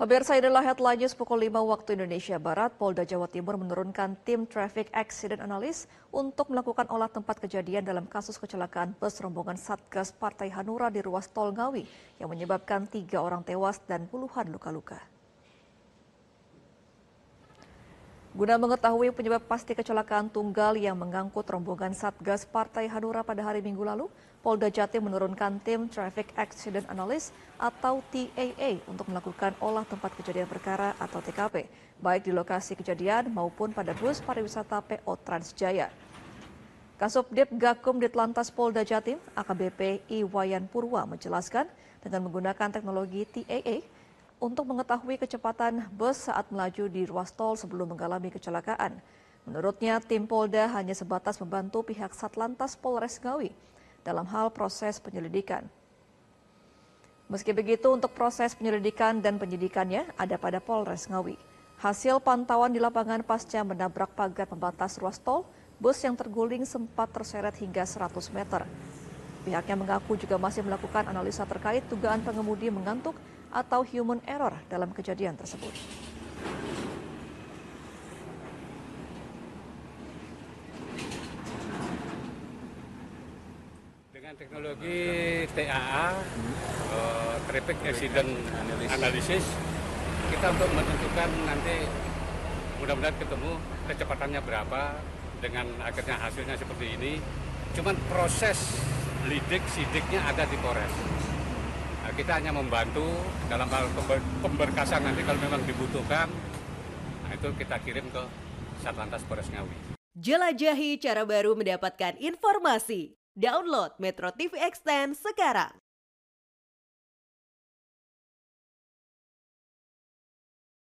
Pemirsa inilah headline news pukul 5 waktu Indonesia Barat. Polda Jawa Timur menurunkan tim Traffic Accident Analyst untuk melakukan olah tempat kejadian dalam kasus kecelakaan bus rombongan Satgas Partai Hanura di ruas tol Ngawi yang menyebabkan tiga orang tewas dan puluhan luka-luka. Guna mengetahui penyebab pasti kecelakaan tunggal yang mengangkut rombongan Satgas Partai Hanura pada hari Minggu lalu, Polda Jatim menurunkan tim Traffic Accident Analyst atau TAA untuk melakukan olah tempat kejadian perkara atau TKP, baik di lokasi kejadian maupun pada bus pariwisata PO Transjaya. Kasubdit Gakum Ditlantas Polda Jatim, AKBP Iwayan Purwa menjelaskan dengan menggunakan teknologi TAA, untuk mengetahui kecepatan bus saat melaju di ruas tol sebelum mengalami kecelakaan. Menurutnya, tim Polda hanya sebatas membantu pihak Satlantas Polres Ngawi dalam hal proses penyelidikan. Meski begitu, untuk proses penyelidikan dan penyidikannya ada pada Polres Ngawi. Hasil pantauan di lapangan pasca menabrak pagar pembatas ruas tol, bus yang terguling sempat terseret hingga 100 meter. Pihaknya mengaku juga masih melakukan analisa terkait dugaan pengemudi mengantuk atau human error dalam kejadian tersebut. Dengan teknologi TAA, uh, Traffic Accident Analysis, kita untuk menentukan nanti mudah-mudahan ketemu kecepatannya berapa dengan akhirnya hasilnya seperti ini. Cuman proses lidik sidiknya ada di Polres. Nah, kita hanya membantu dalam hal pemberkasan nanti kalau memang dibutuhkan, nah itu kita kirim ke Satlantas Polres Ngawi. Jelajahi cara baru mendapatkan informasi. Download Metro TV Extend sekarang.